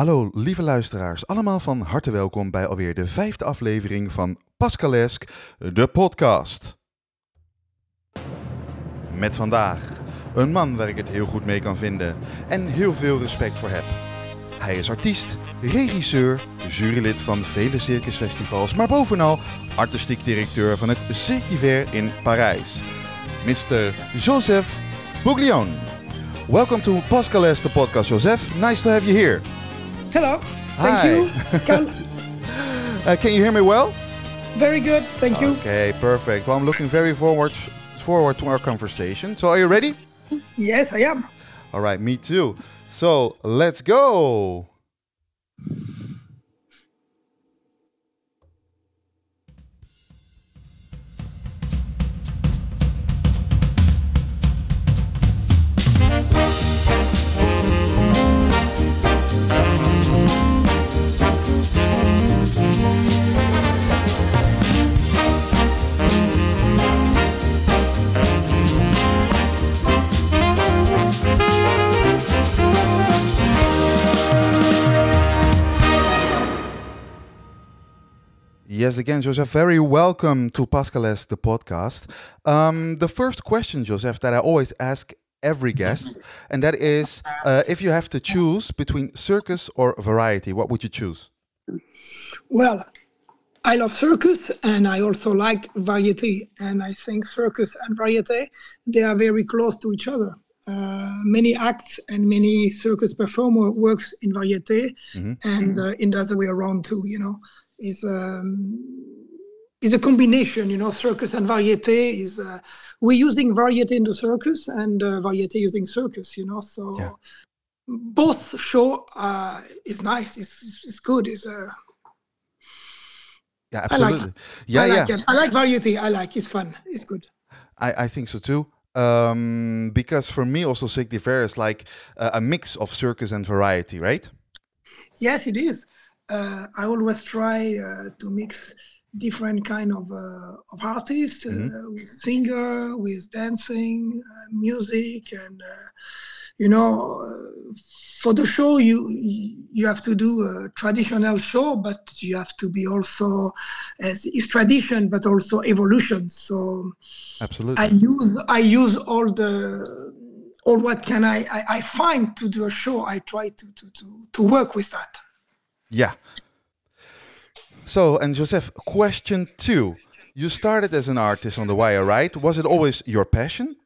Hallo lieve luisteraars, allemaal van harte welkom bij alweer de vijfde aflevering van Pascalesk, de podcast. Met vandaag een man waar ik het heel goed mee kan vinden en heel veel respect voor heb. Hij is artiest, regisseur, jurylid van vele circusfestivals, maar bovenal artistiek directeur van het Cirque d'Hiver in Parijs. Mr. Joseph Bouglione. Welcome to Pascalesk, the podcast, Joseph. Nice to have you here. Hello. Thank Hi. you. Can, Uh, can you hear me well? very good. Thank you. Okay, perfect. Well, I'm looking very forward forward to our conversation. So, are you ready? Yes, I am. All right, me too. So, let's go. Yes, again, Joseph, very welcome to Pascalesque, the podcast. Um, the first question, Joseph, that I always ask every guest, and that is uh, if you have to choose between circus or variety, what would you choose? Well, I love circus and I also like variety. And I think circus and variety, they are very close to each other. Uh, many acts and many circus performer works in variety and uh, in the other way around too, you know. It's, um, it's a combination, you know, circus and variety is, uh, we're using variety in the circus and uh, variety using circus, you know, so Yeah. both show uh, is nice, it's, it's good, it's, uh, Yeah, I like absolutely. Yeah, I yeah. it. I like variety. I like it's fun. It's good. I, I think so too. Um, because for me, also Cirque d'Hiver is like uh, a mix of circus and variety, right? Yes, it is. Uh, I always try uh, to mix different kind of uh, of artists uh, with singer, with dancing, uh, music, and uh, you know, uh, for the show you you have to do a traditional show, but you have to be also as it's tradition, but also evolution. So. Absolutely. I use I use all the all what can I, I, I find to do a show. I try to, to, to, to work with that. Yeah. So, and Joseph, question two. You started as an artist on the wire, right? Was it always your passion?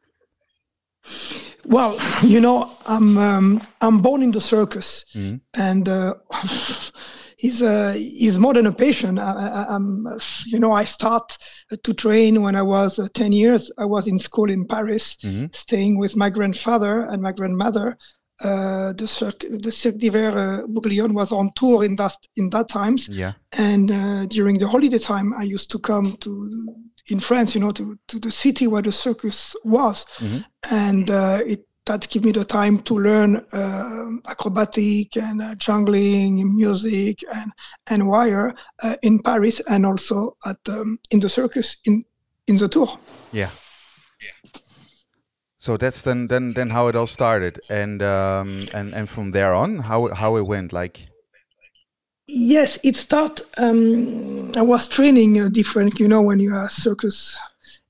Well, you know, I'm um, I'm born in the circus, and uh, he's uh, he's more than a patient. I, uh, you know, I start to train when I was uh, ten years. I was in school in Paris, staying with my grandfather and my grandmother. Uh, the Cirque, the Cirque d'Hiver uh, Bouglione was on tour in that in that times. Yeah. and uh, during the holiday time i used to come to in france you know to, to the city where the circus was and uh, it that gave me the time to learn uh, acrobatic and uh, jungling music and and wire uh, in paris and also at um, in the circus in in the tour Yeah. So that's then then then how it all started, and um, and and from there on, how how it went. Like, Yes, it start. Um, I was training uh, different. You know, when you are circus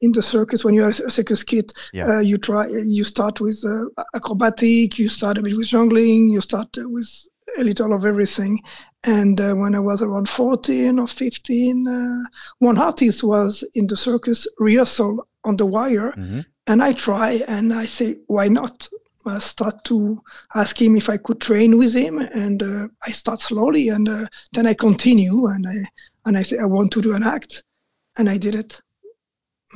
in the circus, when you are a circus kid, Yeah. uh, you try. You start with uh, acrobatic. You start a bit with jungling. You start uh, with a little of everything. And uh, when I was around 14 or 15, uh, one artist was in the circus rehearsal on the wire, and I try and I say, why not? I start to ask him if I could train with him, and uh, I start slowly, and uh, then I continue, and I and I say I want to do an act, and I did it.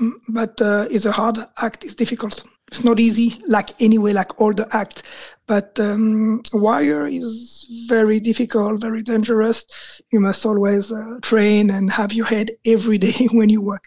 Mm, But uh, it's a hard act. It's difficult. It's not easy, like anyway, like all the act. But um, wire is very difficult, very dangerous. You must always uh, train and have your head every day when you work.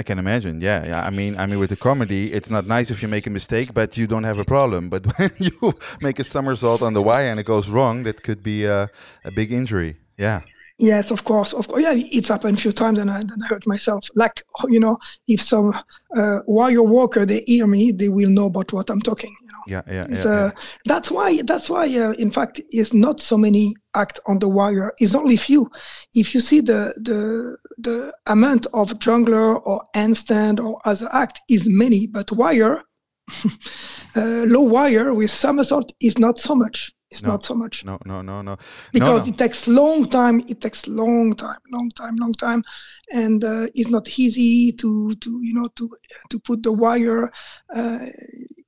I can imagine. Yeah, yeah. I mean, I mean, with the comedy, it's not nice if you make a mistake, but you don't have a problem. But when you make a somersault on the wire and it goes wrong, that could be a, a big injury. Yeah. Yes, of course, of course. Yeah, it's happened a few times, and I, and I hurt myself. Like you know, if some uh, wire walker they hear me, they will know about what I'm talking. You know. know. Yeah, yeah, yeah, It's, yeah. uh, That's why. That's why. Uh, in fact, is not so many act on the wire. It's only few. If you see the the the amount of jungler or handstand or other act is many, but wire, uh, low wire with somersault is not so much. It's No. not so much No, no, no, no. because no, no. it takes long time. It takes long time, long time, long time, and uh, it's not easy to to you know to to put the wire. Uh,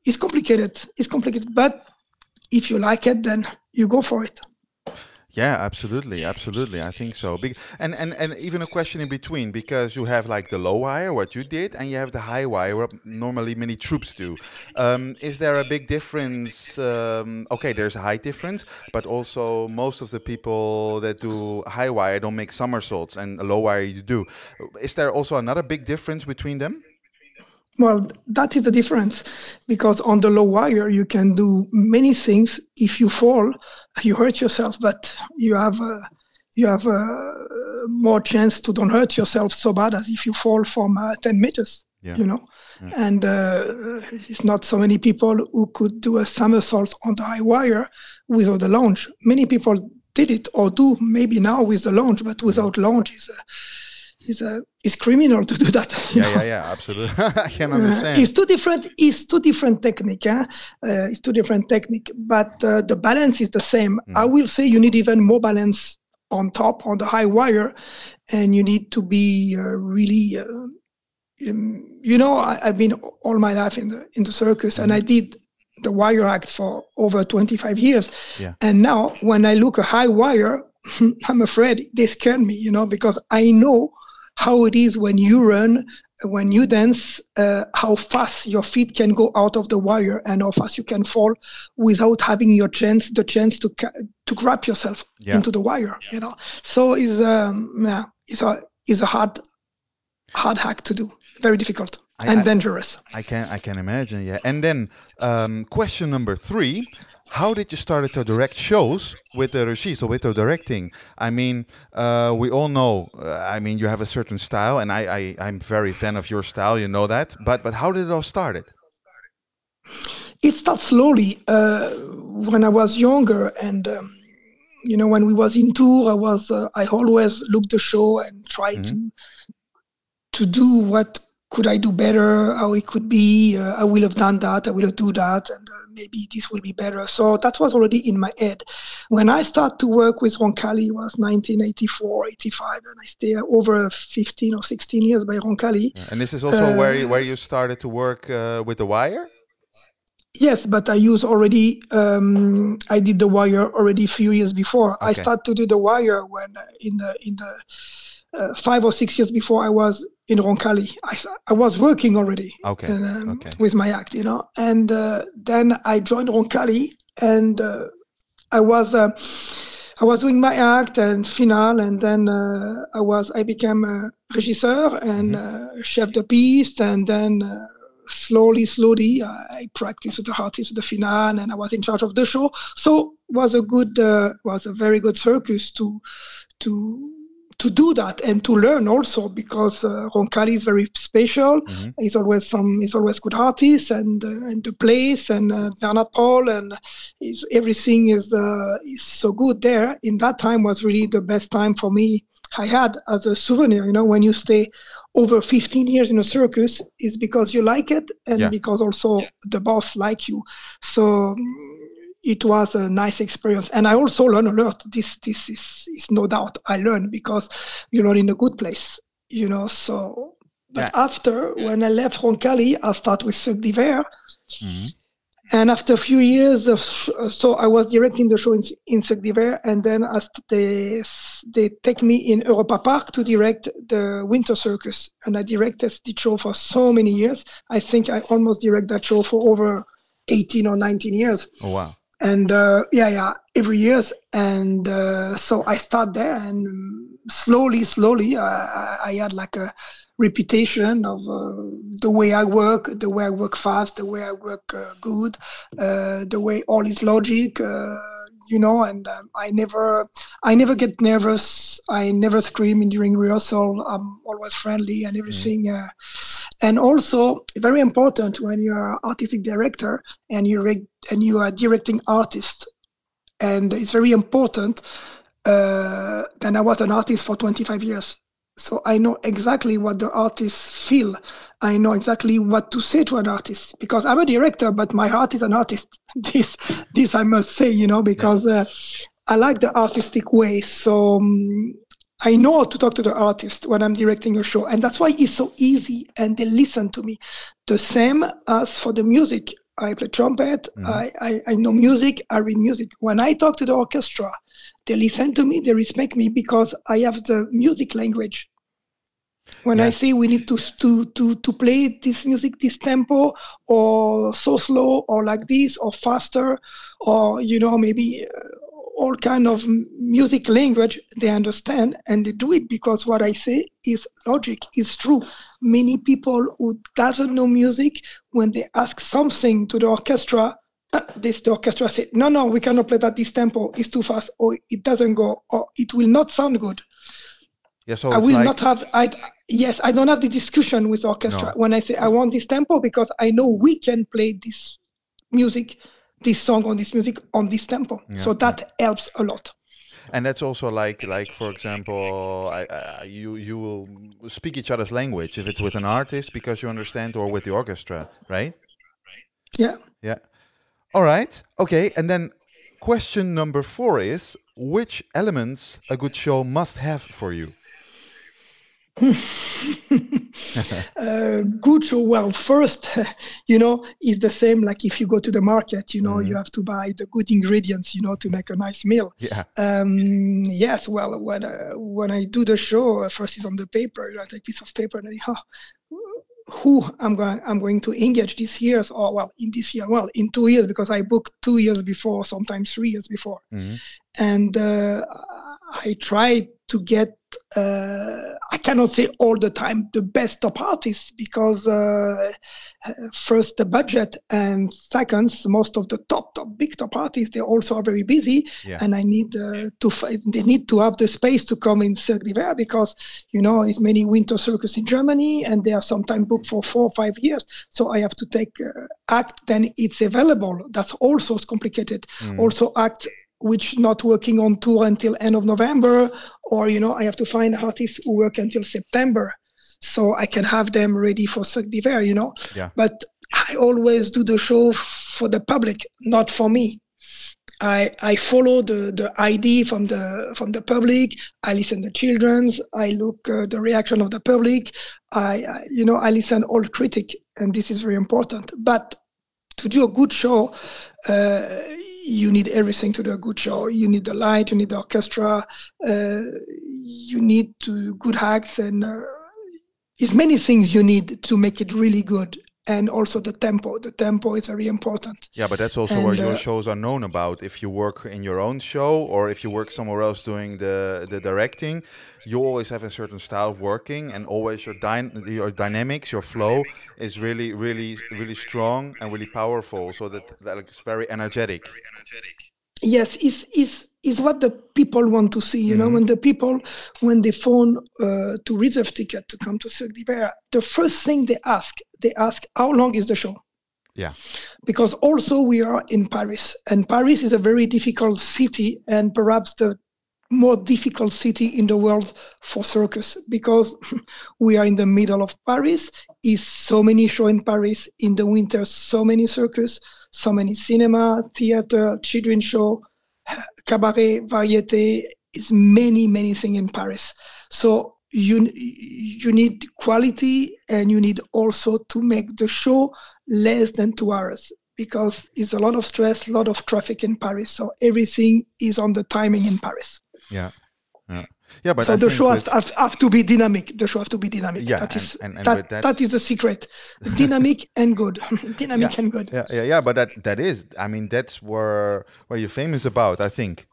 it's complicated. It's complicated, but if you like it, then you go for it. Yeah, absolutely, absolutely. I think so. And and and even a question in between because you have like the low wire, what you did, and you have the high wire, what normally many troops do. Um, is there a big difference? Um, okay, there's a high difference, but also most of the people that do high wire don't make somersaults, and low wire you do. Is there also another big difference between them? Well, that is the difference because on the low wire you can do many things. If you fall, you hurt yourself, but you have a, you have uh, more chance to don't hurt yourself so bad as if you fall from uh, 10 meters. Yeah. You know, and uh, it's not so many people who could do a somersault on the high wire without the launch. Many people did it or do maybe now with the launch, but without launch is a is a is criminal to do that. Yeah, know. yeah, yeah, absolutely. I can Uh, understand. it's two different. It's two different technique. Huh? Uh, it's two different technique, but uh, the balance is the same. I will say you need even more balance on top on the high wire, and you need to be uh, really. Uh, um, you know, I, I've been all my life in the in the circus, and I did the wire act for over 25 years. Yeah. And now, when I look a high wire, I'm afraid they scare me. You know, because I know how it is when you run, when you dance, uh, how fast your feet can go out of the wire and how fast you can fall without having your chance, the chance to ca- to grab yourself Yeah. into the wire. You know, so is um, yeah, it's a is a hard hard hack to do, very difficult I- and I- dangerous. I can I can imagine, yeah. And then um, question number three: How did you start to direct shows with the regie, so with the directing? I mean, uh, we all know. Uh, I mean, you have a certain style, and I, I I'm very fan of your style. You know that. But but how did it all started? it started slowly. Uh, when I was younger, and um, you know, when we was in tour, I was uh, I always look the show and try to to do what could I do better, how it could be. Uh, I will have done that. I will have do that, and uh, maybe this will be better. So that was already in my head. When I started to work with Roncalli, it was 1984, 85, and I stayed over 15 or 16 years by Roncalli. And this is also where you, Uh, where you started to work uh, with the wire. Yes, but I use already. Um, I did the wire already a few years before. I Okay. started to do the wire when uh, in the in the uh, five or six years before I was in Roncalli. I was working already Okay, um, okay. with my act, you know. And uh, then I joined Roncalli, and uh, I was uh, I was doing my act and final, and then uh, I was I became a regisseur and Mm-hmm. uh, chef de piste, and then uh, slowly, slowly I practiced with the artist with the final, and I was in charge of the show. So was a good uh, was a very good circus to to to do that and to learn also because uh, Roncalli is very special. Mhm. He's always some. He's always good artist and uh, and the place and uh, Bernhard Paul and is everything is uh, is so good there. In that time was really the best time for me. I had as a souvenir. You know, when you stay over 15 years in a circus, is because you like it and Yeah. because also the boss like you. So. It was a nice experience, and I also learned a lot. This, this is, is no doubt I learned because you're not in a good place, you know. So, but Yeah. after when I left Roncalli, I started with Cirque d'Hiver, Mhm. and after a few years of sh- so I was directing the show in, in Cirque d'Hiver, and then as they they take me in Europa Park to direct the Winter Circus, and I directed the show for so many years. I think I almost direct that show for over 18 or 19 years Oh wow. And uh, yeah yeah every years and uh, so i start there and slowly slowly uh, I, I had like a reputation of uh, the way i work the way i work fast the way i work uh, good uh, the way all is logic you know, and um, I never, I never get nervous. I never scream during rehearsal. I'm always friendly and everything. Mm. Uh, and also, very important when you're artistic director and you re- and you are directing artists, and it's very important. Uh, and I was an artist for 25 years, so I know exactly what the artists feel. I know exactly what to say to an artist because I'm a director, but my heart is an artist. this, this I must say, you know, because uh, I like the artistic way. So um, I know how to talk to the artist when I'm directing a show, and that's why it's so easy, and they listen to me. The same as for the music. I play trumpet. Mm-hmm. I, I, I know music. I read music. When I talk to the orchestra, they listen to me. They respect me because I have the music language when yeah. I say we need to to to to play this music this tempo or so slow or like this or faster or you know maybe uh, all kind of music language they understand and they do it because what I say is logic is true. Many people who doesn't know music when they ask something to the orchestra uh, this the orchestra say no no we cannot play that this tempo is too fast or it doesn't go or it will not sound good yeah, so I will like... not have. I yes, I don't have the discussion with orchestra no. when I say I want this tempo because I know we can play this music, this song on this music on this tempo. Yeah, so that yeah. helps a lot. And that's also like like for example, I, I, you you will speak each other's language if it's with an artist because you understand, or with the orchestra, right? Yeah. Yeah. All right. Okay. And then question number four is which elements a good show must have for you? uh, good show. Well, first, you know, is the same like if you go to the market, you know, mm. you have to buy the good ingredients, you know, to make a nice meal. Yeah. Um, yes. Well, when uh, when I do the show, uh, first is on the paper. I take a piece of paper and I, oh, who I'm going I'm going to engage this year or well in this year well in two years because I booked two years before sometimes three years before mm-hmm. and uh, I try to get uh, I cannot say all the time the best top artists because uh, first the budget and second most of the top top big top artists they also are very busy yeah. and I need uh, to they need to have the space to come in Cirque d'Hiver because you know it's many winter circus in Germany and they are sometimes booked for four or five years so I have to take uh, act then it's available that's also complicated mm. also act which not working on tour until end of November, or you know, I have to find artists who work until September, so I can have them ready for Cirque d'Hiver, you know. Yeah. But I always do the show for the public, not for me. I, I follow the, the ID from the from the public. I listen to children's. I look uh, the reaction of the public. I, I, you know I listen all critic, and this is very important. But to do a good show, uh, you need everything to do a good show. You need the light, you need the orchestra, uh, you need to good acts, and uh, it's many things you need to make it really good. And also the tempo. The tempo is very important. Yeah, but that's also and, where your uh, shows are known about. If you work in your own show or if you work somewhere else doing the the directing, you always have a certain style of working, and always your dy- your dynamics, your flow is really, really, really strong and really powerful. So that that it's very energetic. Yes, it's it's is what the people want to see. You mm-hmm. know, when the people when they phone uh, to reserve ticket to come to Cirque d'Hiver, the first thing they ask they ask how long is the show. Yeah. Because also we are in Paris, and Paris is a very difficult city, and perhaps the more difficult city in the world for circus because we are in the middle of Paris. Is so many show in Paris in the winter, so many circus, so many cinema, theater, children show, cabaret, variety. Is many many things in Paris. So you you need quality and you need also to make the show less than two hours because it's a lot of stress, a lot of traffic in Paris. So everything is on the timing in Paris. Yeah. Yeah. But so I the show has, have, have, to be dynamic. The show have to be dynamic. Yeah, that is and, and, and that, that is a secret. Dynamic and good. dynamic yeah, and good. Yeah, yeah, yeah. But that that is. I mean, that's where where you're famous about. I think.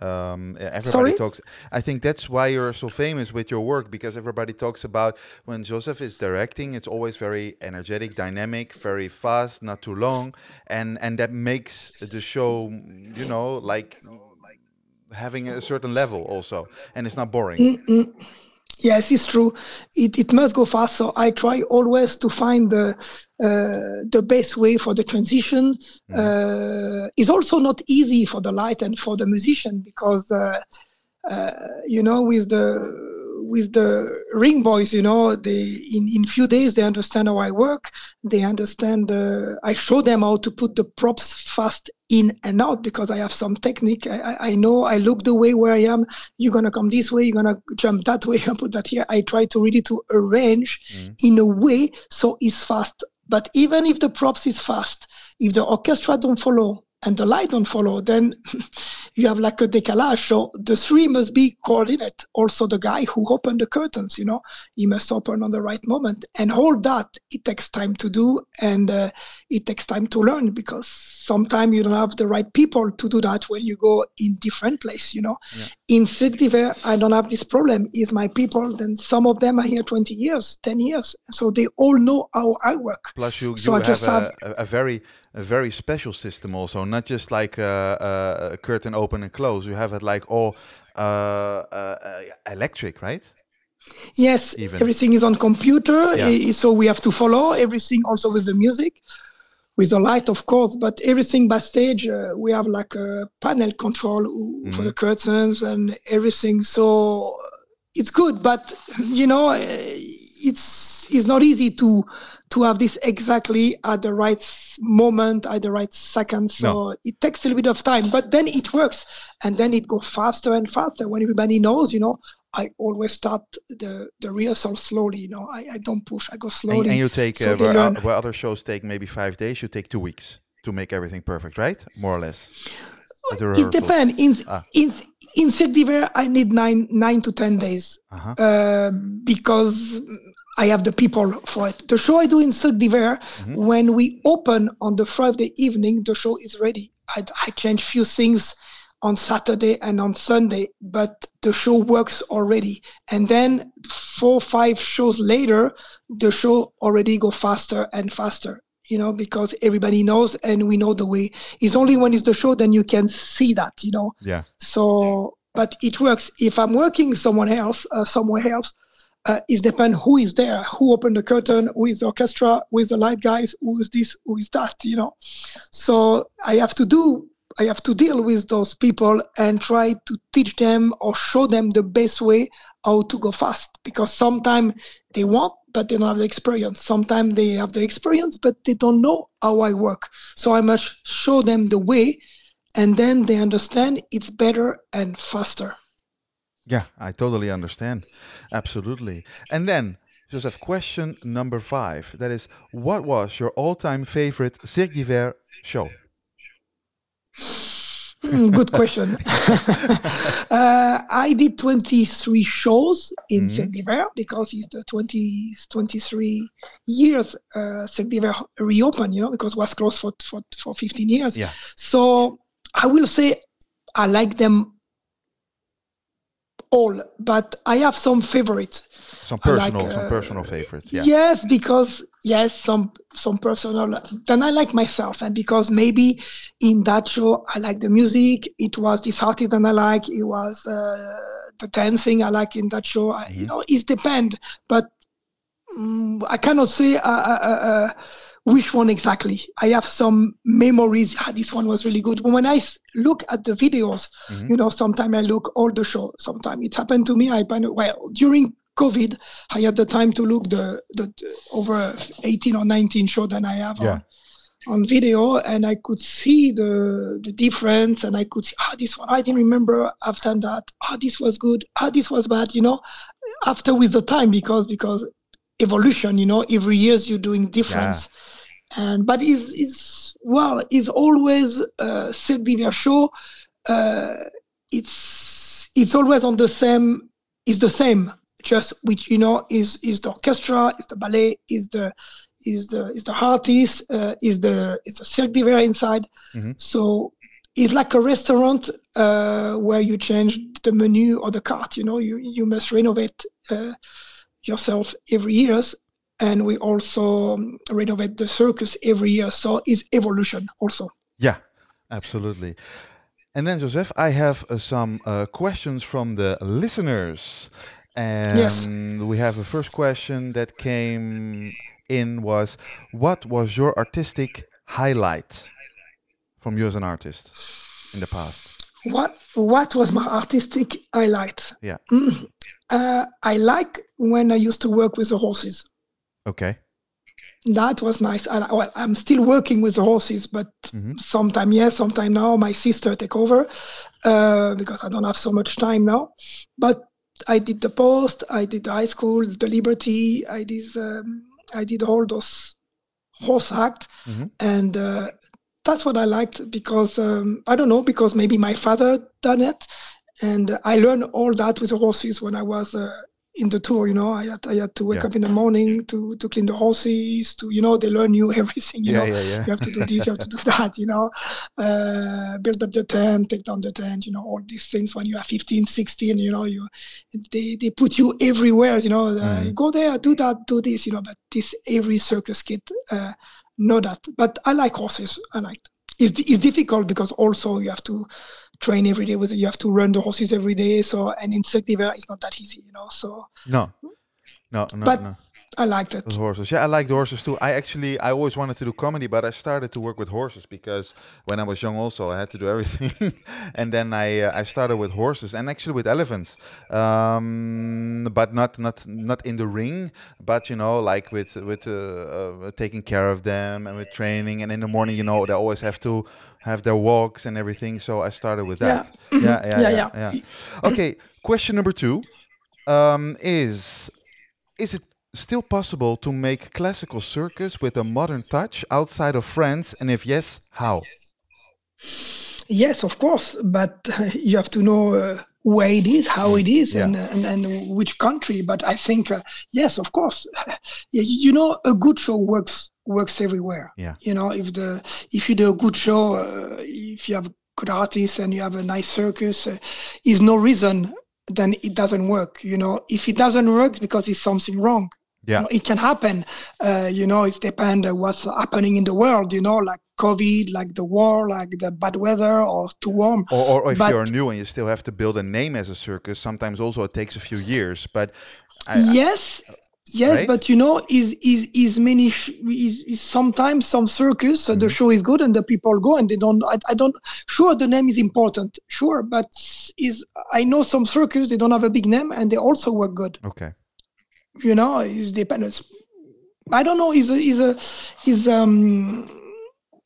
Um, everybody Sorry? talks. I think that's why you're so famous with your work because everybody talks about when Joseph is directing, it's always very energetic, dynamic, very fast, not too long, and and that makes the show, you know, like having a certain level also, and it's not boring. Mm-mm. Yes, it's true. It, it must go fast. So I try always to find the uh, the best way for the transition. Uh, it's also not easy for the light and for the musician because uh, uh, you know with the with the ring boys, you know, they in in few days they understand how I work. They understand. Uh, I show them how to put the props fast in and out because I have some technique. I, I- I know. I look the way where I am. You're gonna come this way. You're gonna jump that way and put that here. I try to really to arrange Mhm. in a way so it's fast. But even if the props is fast, if the orchestra don't follow and the light don't follow, then you have like a decalage. So the three must be coordinate. Also, the guy who opened the curtains, you know, he must open on the right moment. And all that, it takes time to do and uh, it takes time to learn because sometimes you don't have the right people to do that when you go in different place, you know. Yeah. In Cirque I don't have this problem. Is my people, then some of them are here 20 years, 10 years. So they all know how I work. Plus, you, you I have just a, have- a very a very special system also, not just like a, a, a curtain open and close. You have it like all uh, uh, uh, electric, right? Yes, Even. everything is on computer, Yeah. so we have to follow everything also with the music, with the light, of course, but everything backstage, uh, we have like a panel control w- for the curtains and everything. So it's good, but you know, it's it's not easy to to have this exactly at the right moment, at the right second. So it takes a little bit of time, but then it works, and then it goes faster and faster when everybody knows, you know. I always start the the rehearsal slowly. You know, I, I don't push. I go slowly. and you take so uh, where, o- where other shows take maybe five days, you take two weeks to make everything perfect, right? More or less. It depends. In Ah. in in Cirque d'Hiver, I need nine nine to ten days Uh-huh. uh, because I have the people for it. The show I do in Cirque d'Hiver, Mhm. when we open on the Friday evening, the show is ready. I, I change few things on Saturday and on Sunday, but the show works already. And then four five shows later, the show already go faster and faster. You know, because everybody knows and we know the way. It's only when it's the show then you can see that. You know, Yeah. so, but it works. If I'm working someone else, uh, somewhere else, uh, it depends who is there, who opened the curtain, who is the orchestra, who is the light guys, who is this, who is that, you know. So I have to do, I have to deal with those people and try to teach them or show them the best way how to go fast. Because sometimes they want, but they don't have the experience. Sometimes they have the experience, but they don't know how I work. So I must show them the way and then they understand it's better and faster. Yeah, I totally understand. Absolutely. And then, Joseph, question number five. That is, what was your all-time favorite Cirque d'Hiver show? Hmm, good question. uh, I did 23 shows in Mhm. Cirque d'Hiver because it's the 20, 23 years uh, Cirque d'Hiver reopened, you know, because it was closed for, for, for 15 years. Yeah. So I will say I like them all, but I have some favorites. Some I like, personal, some uh, personal favorites. Yeah. Yes, because yes, some some personal. Then I like myself, and because maybe in that show I like the music. It was this artist that I like. It was uh, the dancing I like in that show. I, you Mhm. know, it depends, but mm, I cannot say uh, uh, uh, uh, which one exactly. I have some memories. Ah, this one was really good. But when I look at the videos, Mhm. you know, sometimes I look all the show. Sometimes it happened to me. I well during COVID, I had the time to look the, the, over 18 or 19 show that I have Yeah. on, on video, and I could see the the difference, and I could see ah this one I didn't remember I've done that. Ah this was good. Ah this was bad. You know, after with the time because because evolution. You know, every years you're doing difference. And but is is well is always uh, d'Hiver show. Uh, it's it's always on the same. Is the same just which you know is is the orchestra, is the ballet, is the is the is the artist, uh, is the is the Cirque d'Hiver inside. Mhm. So it's like a restaurant uh, where you change the menu or the cart. You know, you you must renovate uh, yourself every years, and we also um, renovate the circus every year. So it's evolution also. Yeah, absolutely. And then, Joseph, I have uh, some uh, questions from the listeners. And Yes. we have a first question that came in was what was your artistic highlight from you as an artist in the past? What what was my artistic highlight? Yeah. Mm. Uh, I like when I used to work with the horses. Okay. That was nice. I, well, I'm still working with the horses, but Mhm. sometime yes, sometime now. My sister take over uh, because I don't have so much time now. But I did the post, I did the high school, the Liberty, I did um, I did all those horse act, Mhm. and uh, that's what I liked because um, I don't know because maybe my father done it, and I learned all that with the horses when I was uh, in the tour. You know, I had I had to wake Yeah. up in the morning to to clean the horses. To you know, they learn you everything. You Yeah, know, yeah, yeah. you have to do this, you have to do that. You know, uh, build up the tent, take down the tent. You know, all these things when you are 15, 16. You know, you they they put you everywhere. You know, uh, Mhm. go there, do that, do this. You know, but this every circus kid uh, know that. But I like horses. I like. It's, it's difficult because also you have to train every day with you have to run the horses every day so and in Cirque d'Hiver it's not that easy you know so No. No, no, But- no. I liked it horses. Yeah, I liked horses too. I actually, I always wanted to do comedy, but I started to work with horses because when I was young, also I had to do everything, and then I uh, I started with horses and actually with elephants, um, but not not not in the ring, but you know, like with with uh, uh, taking care of them and with training, and in the morning, you know, they always have to have their walks and everything. So I started with that. Yeah, yeah, Yeah, yeah, yeah. yeah. Okay, question number two um, is is it still possible to make classical circus with a modern touch outside of France? And if yes, how? yes of course but you have to know uh, where it is how it is Yeah. and, and and which country but I think uh, yes of course you know a good show works works everywhere Yeah. you know if the if you do a good show uh, if you have good artists and you have a nice circus uh, is no reason then it doesn't work you know if it doesn't work it's because it's something wrong Yeah. It can happen uh, you know it depends what's happening in the world you know like covid like the war like the bad weather or too warm Or, or if But- you're new and you still have to build a name as a circus, sometimes also it takes a few years. But I, I- yes yes right? but you know is is is many sh- is, is sometimes some circus uh, the show is good and the people go and they don't I, I don't sure the name is important sure but is i know some circus they don't have a big name and they also work good okay. You know it depends i don't know is a is a is um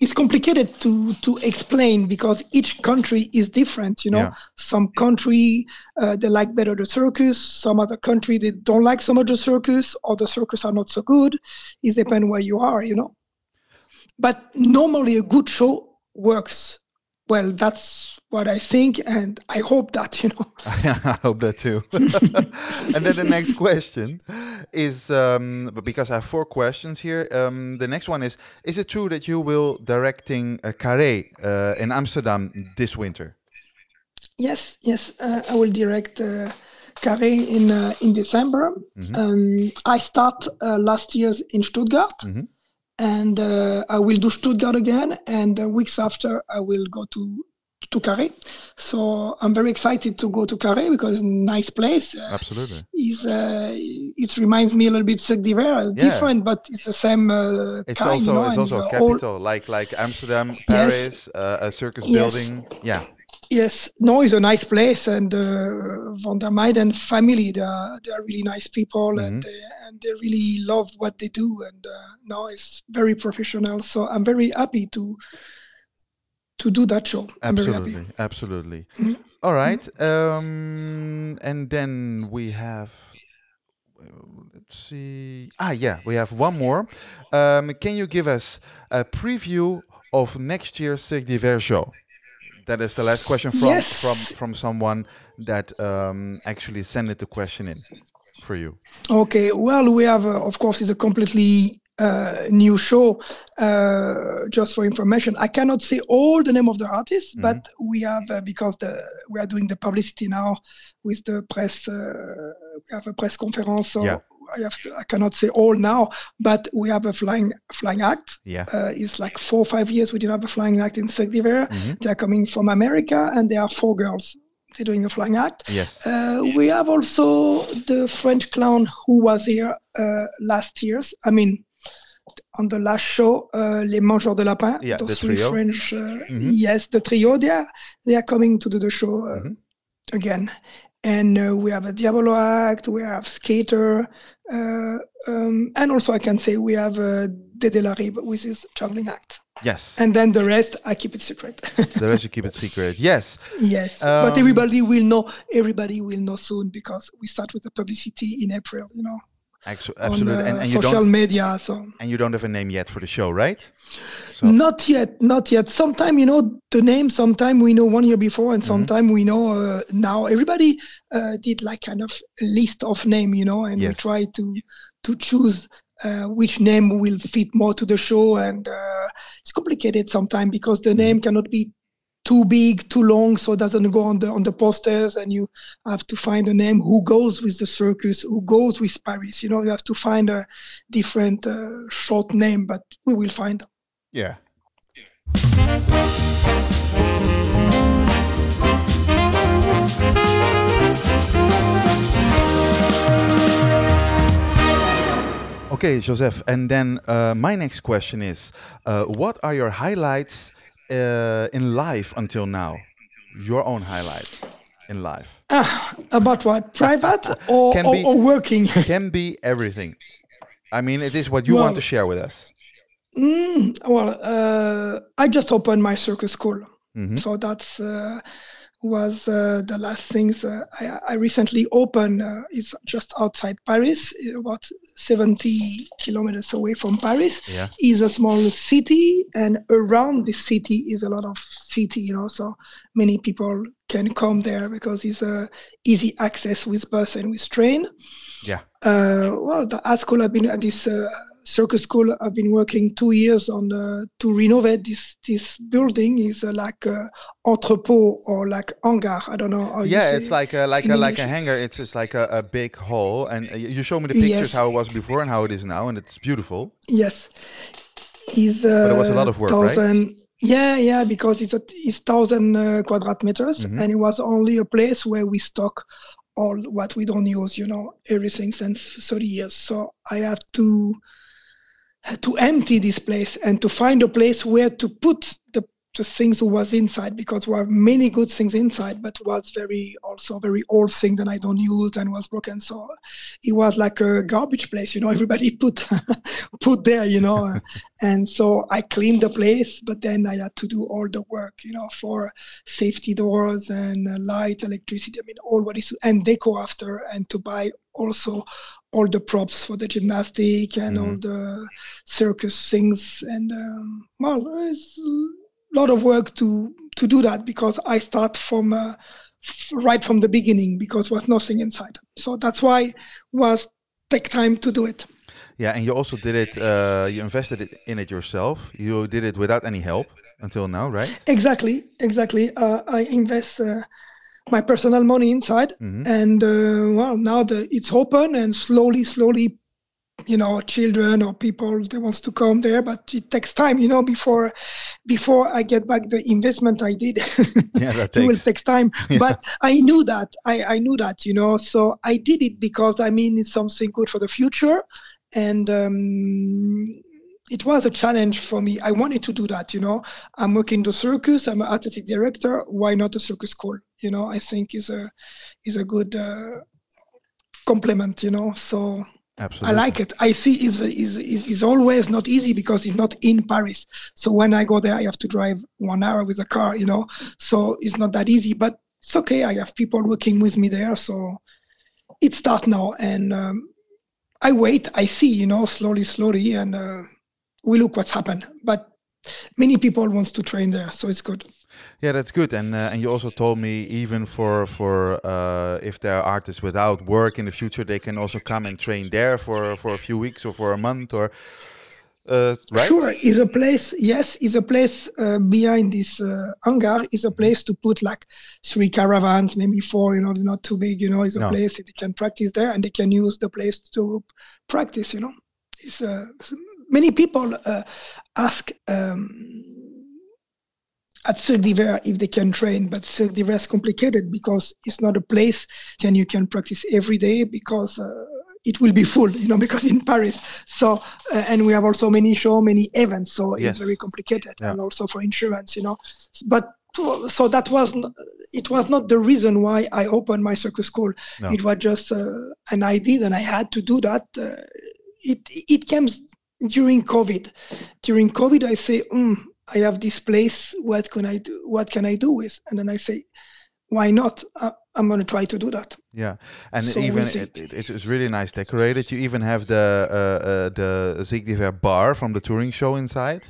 it's complicated to to explain because each country is different you know? Yeah. some country uh, they like better the circus some other country they don't like so much the circus or the circus are not so good. It depends where you are you know? But normally a good show works well that's what i think and i hope that you know I hope that too. and then the next question is um, but because I have four questions here. Um, the next one is: Is it true that you will directing a Carré uh, in Amsterdam this winter? Yes, yes, uh, I will direct uh, Carré in uh, in December. Mhm. Um, I start uh, last year's in Stuttgart, Mhm. And uh, I will do Stuttgart again. And uh, weeks after, I will go to to Carré. So I'm very excited to go to Carré because it's a nice place. Uh, Absolutely. is uh, it reminds me a little bit Cirque d'Hiver, Yeah. different, but it's the same uh, It's kind. also you know, it's also a uh, all- capital like like Amsterdam, Paris, uh, a circus Yes. building. Yeah. Yes, no, it's a nice place, and uh, Van der Meiden family, they are, they are really nice people, and Mhm. they, and they really love what they do, and uh, no, it's very professional. So I'm very happy to to do that show. I'm very happy. Absolutely, absolutely. Mhm. All right, um, and then we have. uh, Let's see. Ah, yeah, we have one more. Um, can you give us a preview of next year's d'Hiver show? That is the last question from Yes. from from someone that um, actually sent it the question in for you. Okay, well, we have, uh, of course, it's a completely uh, new show. Uh, just for information, I cannot say all the name of the artists, Mhm. but we have uh, because the we are doing the publicity now with the press. Uh, we have a press conference, so Yeah. I have to, I cannot say all now, but we have a flying flying act. Yeah. Uh, it's like four or five years we didn't have a flying act in d'Hiver. Mhm. They are coming from America, and there are four girls. They're doing a flying act. Yes. Uh, we have also the French clown who was here uh, last year's. I mean, on the last show, uh, Les Mangeurs de Lapin. Yeah, those the three trio. French. Uh, Mhm. Yes, the trio. They are they are coming to do the show uh, Mhm. again, and uh, we have a Diabolo act. We have Skater, uh, um, and also I can say we have uh, Dede Larib with his Traveling act. Yes. And then the rest, I keep it secret. the rest you keep it secret. Yes. Yes, Um, but everybody will know. Everybody will know soon because we start with the publicity in April. You know, On absolutely. uh, And, and you social don't media. So and you don't have a name yet for the show, right? So not yet, not yet. Sometime you know the name. Sometime we know one year before, and Mhm. sometime we know uh, now. Everybody uh, did like kind of a list of name, you know, and we try to to choose. Uh, which name will fit more to the show and uh, it's complicated sometimes because the Mhm. name cannot be too big, too long, so it doesn't go on the on the posters, and you have to find a name who goes with the circus, who goes with Paris. You know, you have to find a different uh, short name, but we will find. Them. yeah. Okay, Joseph. And then uh, my next question is, uh, what are your highlights uh, in life until now? Your own highlights in life Ah, about what? Private or, Can or, be- or working? can be everything. I mean, it is what you Well- want to share with us. Mm, well, uh, I just opened my circus school. Mhm. So that's uh, was uh, the last things uh, I, I recently opened. Uh, it's just outside Paris, about 70 kilometers away from Paris. Yeah. Is a small city, and around the city is a lot of city. You know, so many people can come there because it's a easy access with bus and with train. Yeah. Uh, well, the art school I've been at this uh, circus school. I've been working two years on uh, to renovate this this building. is uh, like uh, entrepot or like hangar. I don't know. Yeah, it's like a, like a like a hangar. It's just like a, a big hall, and uh, you show me the pictures Yes. how it was before and how it is now, and it's beautiful. Yes, is uh, it was a lot of work, right? Yeah, yeah, because it's a, it's thousand uh, quadrat meters, Mhm. and it was only a place where we stock all what we don't use. You know, everything since thirty years. So I have to to empty this place and to find a place where to put the the things who was inside because there were many good things inside but was very also very old thing that i don't use and was broken. So it was like a garbage place you know everybody put put there you know. And so i cleaned the place but then i had to do all the work you know for safety doors and uh, light electricity i mean all what is and deco after and to buy also all the props for the gymnastic and all the circus things and um, well it's a lot of work to to do that because i start from uh, f- right from the beginning because was nothing inside so that's why was take time to do it Yeah, and you also did it. Uh, you invested it in it yourself. You did it without any help until now, right? exactly exactly uh, i invest uh, my personal money inside. Mhm. and uh, well now the it's open and slowly slowly you know children or people they wants to come there but it takes time you know before before i get back the investment i did. Yeah, that it will take time. But i knew that I, I knew that you know so i did it because i mean it's something good for the future. And um, it was a challenge for me. I wanted to do that you know. I'm working the circus i'm an artistic director. Why not a circus school you know i think is a is a good uh, complement you know so Absolutely. I like it. I see is is is always not easy because it's not in Paris. So when I go there, I have to drive one hour with a car, you know. So it's not that easy, but it's okay. I have people working with me there, so it start now, and um, I wait. I see, you know, slowly, slowly, and uh, we look what's happened. But many people wants to train there, so it's good. Yeah, that's good. And uh, and you also told me even for for uh, if there are artists without work in the future, they can also come and train there for for a few weeks or for a month or. uh, right? Sure, is a place. Yes, is a place uh, behind this uh, hangar. Is a place to put like three caravans, maybe four. You know, not too big. You know, is a No. place that they can practice there, and they can use the place to practice. You know, it's uh, s- many people uh, ask um, at Cirque if they can train, but Cirque is complicated because it's not a place then you can practice every day because. Uh, it will be full, you know, because in Paris. So, uh, and we have also many show, many events. So Yes. it's very complicated, Yeah. and also for insurance, you know. But so that was it was not the reason why I opened my circus school. No. It was just uh, an idea, and I had to do that. Uh, it it came during COVID. During COVID, I say, mm, I have this place. What can I do? What can I do with? And then I say, why not? Uh, I'm going to try to do that. Yeah, and So even it, it, it's really nice decorated. You even have the uh, uh, the Cirque d'Hiver bar from the touring show inside.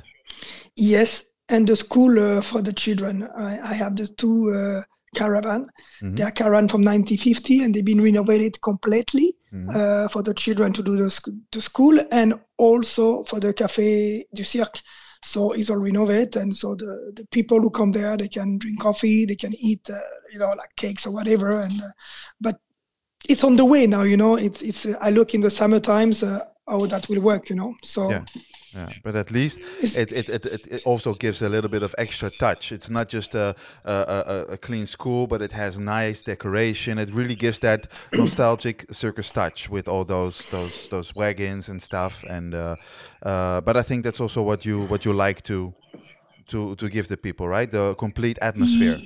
Yes, and the school uh, for the children. I, I have the two uh, caravan. Mhm. They are caravan from 1950, and they've been renovated completely Mhm. uh, for the children to do the, the school, and also for the Café du Cirque. So it's all renovated, and so the, the people who come there, they can drink coffee, they can eat, uh, you know, like cakes or whatever. And uh, but it's on the way now, you know. It's it's. Uh, I look in the summer times uh, how that will work, you know. So Yeah. Yeah, but at least it, it, it, it, it also gives a little bit of extra touch. It's not just a, a, a, a clean school, but it has nice decoration. It really gives that nostalgic circus touch with all those those those wagons and stuff. And uh, uh, but I think that's also what you what you like to to to give the people, right? The complete atmosphere.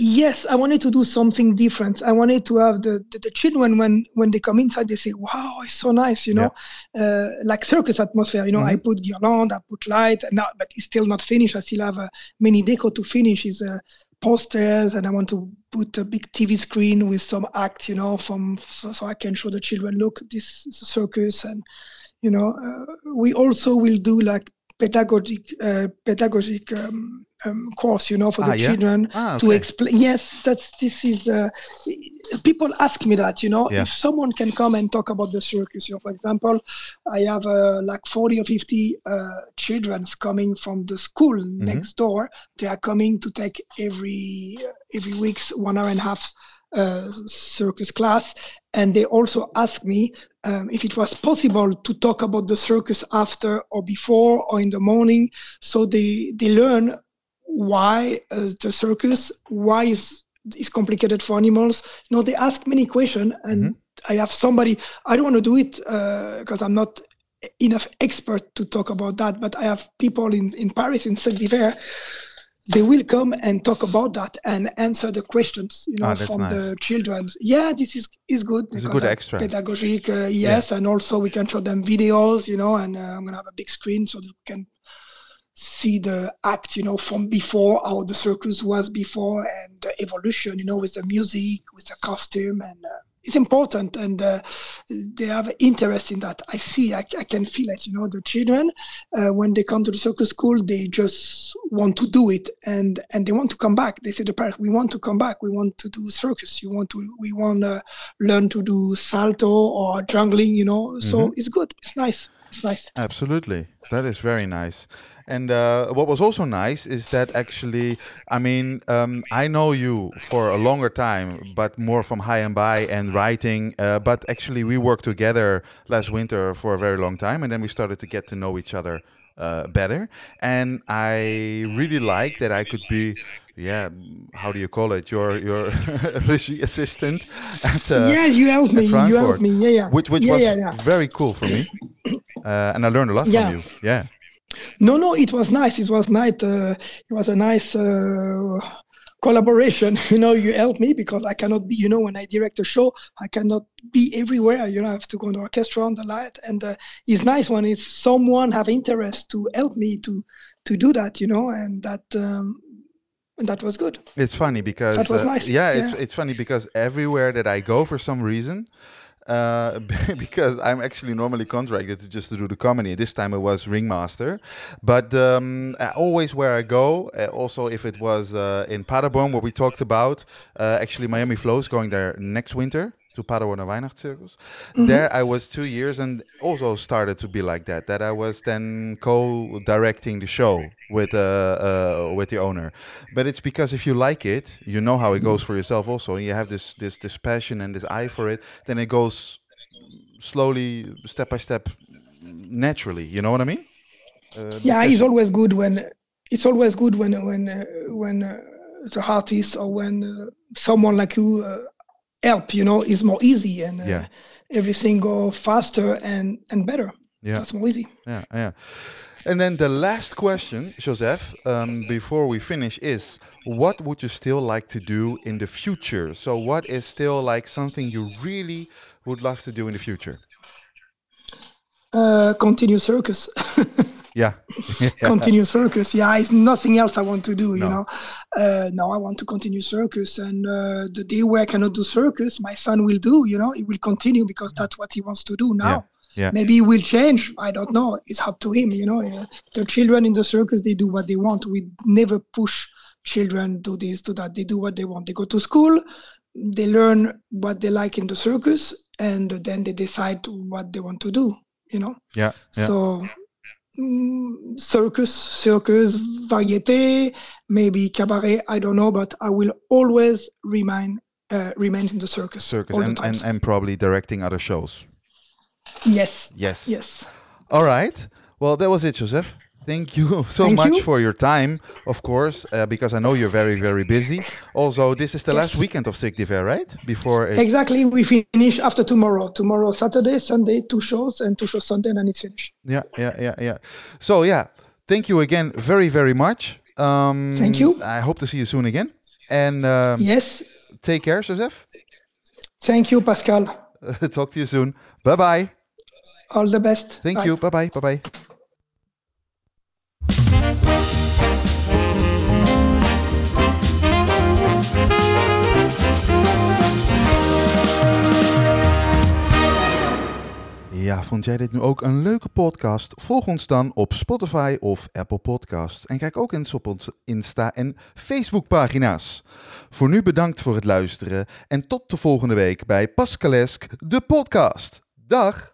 Ye- Yes, I wanted to do something different. I wanted to have the, the, the children when when they come inside, they say, "Wow, it's so nice," you know, uh, like circus atmosphere. You know, I put guirlande, I put light, and now, but it's still not finished. I still have uh, many deco to finish. Is uh, posters, and I want to put a big TV screen with some act, you know, from so, so I can show the children, look, this is a circus, and you know, uh, we also will do like pedagogic uh, pedagogic um, um, course, you know, for Ah, the yeah? children Ah, to explain. Yes, that's this is. Uh, people ask me that, you know, Yeah. if someone can come and talk about the circus. You know, for example, I have uh, like forty or fifty uh, children coming from the school Mm-hmm. next door. They are coming to take every every week's one hour and a half uh, circus class, and they also ask me um, if it was possible to talk about the circus after or before or in the morning, so they they learn why uh, the circus, why is is complicated for animals. You know, they ask many questions, and I have somebody. I don't want to do it because I'm not enough expert to talk about that. But I have people in in Paris in Cirque d'Hiver. They will come and talk about that and answer the questions, you know, that's from nice. the children. Yeah, this is is good. It's a good extra. Pedagogic, uh, yes, and also we can show them videos, you know, and uh, I'm gonna have a big screen so they can see the act, you know, from before, how the circus was before, and the evolution, you know, with the music, with the costume, and uh, it's important, and uh, they have interest in that. I see, I, I can feel it, you know, the children uh, when they come to the circus school, they just want to do it, and and they want to come back. They say the parents, we want to come back, we want to do circus, you want to, we want to learn to do salto or jungling, you know. So it's good, it's nice, it's nice. Absolutely. That is very nice. And uh, what was also nice is that actually, I mean, um, I know you for a longer time, but more from high and by and writing. Uh, but actually, we worked together last winter for a very long time, and then we started to get to know each other uh, better. And I really like that I could be, yeah, how do you call it? Your your regie assistant at uh, yeah, you helped me. at You helped me. Yeah, yeah. which which yeah, was yeah, yeah. very cool for me, uh, and I learned a lot Yeah. from you. Yeah. No, no, it was nice. It was nice. Uh, it was a nice uh, collaboration. You know, you helped me because I cannot be. You know, when I direct a show, I cannot be everywhere. You know, I have to go in the orchestra on the light, and uh, it's nice when it's someone have interest to help me to to do that. You know, and that. Um, and that was good. It's funny because That was uh, nice, yeah, it's yeah. it's funny because everywhere that I go for some reason, uh, because I'm actually normally contracted to just to do the comedy. This time it was ringmaster, but um, uh, always where I go, uh, also if it was uh, in Paderborn, what we talked about, uh, actually Miami Flow is going there next winter. To Paderborn Weihnachtscircus. Mm-hmm. There I was two years and also started to be like that. That I was then co-directing the show with uh, uh, with the owner. But it's because if you like it, you know how it goes for yourself also, and you have this this this passion and this eye for it, then it goes slowly, step by step, naturally. You know what I mean? Uh, yeah, it's always good when it's always good when when uh, when uh, the artist or when uh, someone like you uh, help. You know, is more easy and uh, yeah. everything go faster and and better. Yeah, that's more easy. Yeah, yeah. And then the last question, Joseph, um, before we finish, is what would you still like to do in the future? So, what is still like something you really would love to do in the future? Uh, continue circus. yeah. continue circus. Yeah, it's nothing else I want to do. You no. know, uh, now I want to continue circus, and uh, the day where I cannot do circus, my son will do. You know, he will continue because that's what he wants to do now. Yeah. Yeah. Maybe he will change. I don't know. It's up to him. You know, uh, the children in the circus they do what they want. We never push children do this, do that. They do what they want. They go to school, they learn what they like in the circus, and then they decide what they want to do. You know. Yeah. yeah. So circus, circus, variety, maybe cabaret. I don't know, but I will always remain uh, remain in the circus. Circus and, and and probably directing other shows. Yes. Yes. Yes. All right. Well, that was it, Joseph. Thank you so Thank much you. for your time, of course, uh, because I know you're very, very busy. Also, this is the yes. last weekend of Cirque d'Hiver, right? Before it... exactly, we finish after tomorrow. Tomorrow, Saturday, Sunday, two shows, and two shows Sunday, and it's finished. Yeah, yeah, yeah, yeah. So yeah, thank you again, very, very much. Um, thank you. I hope to see you soon again. And um, yes, take care, Joseph. Thank you, Pascal. Talk to you soon. Bye bye. All the best. Thank bye. you. Bye bye. Bye bye. Ja, vond jij dit nu ook een leuke podcast? Volg ons dan op Spotify of Apple Podcasts. En kijk ook eens op onze Insta- en Facebook-pagina's. Voor nu bedankt voor het luisteren en tot de volgende week bij Pascalesk, de podcast. Dag!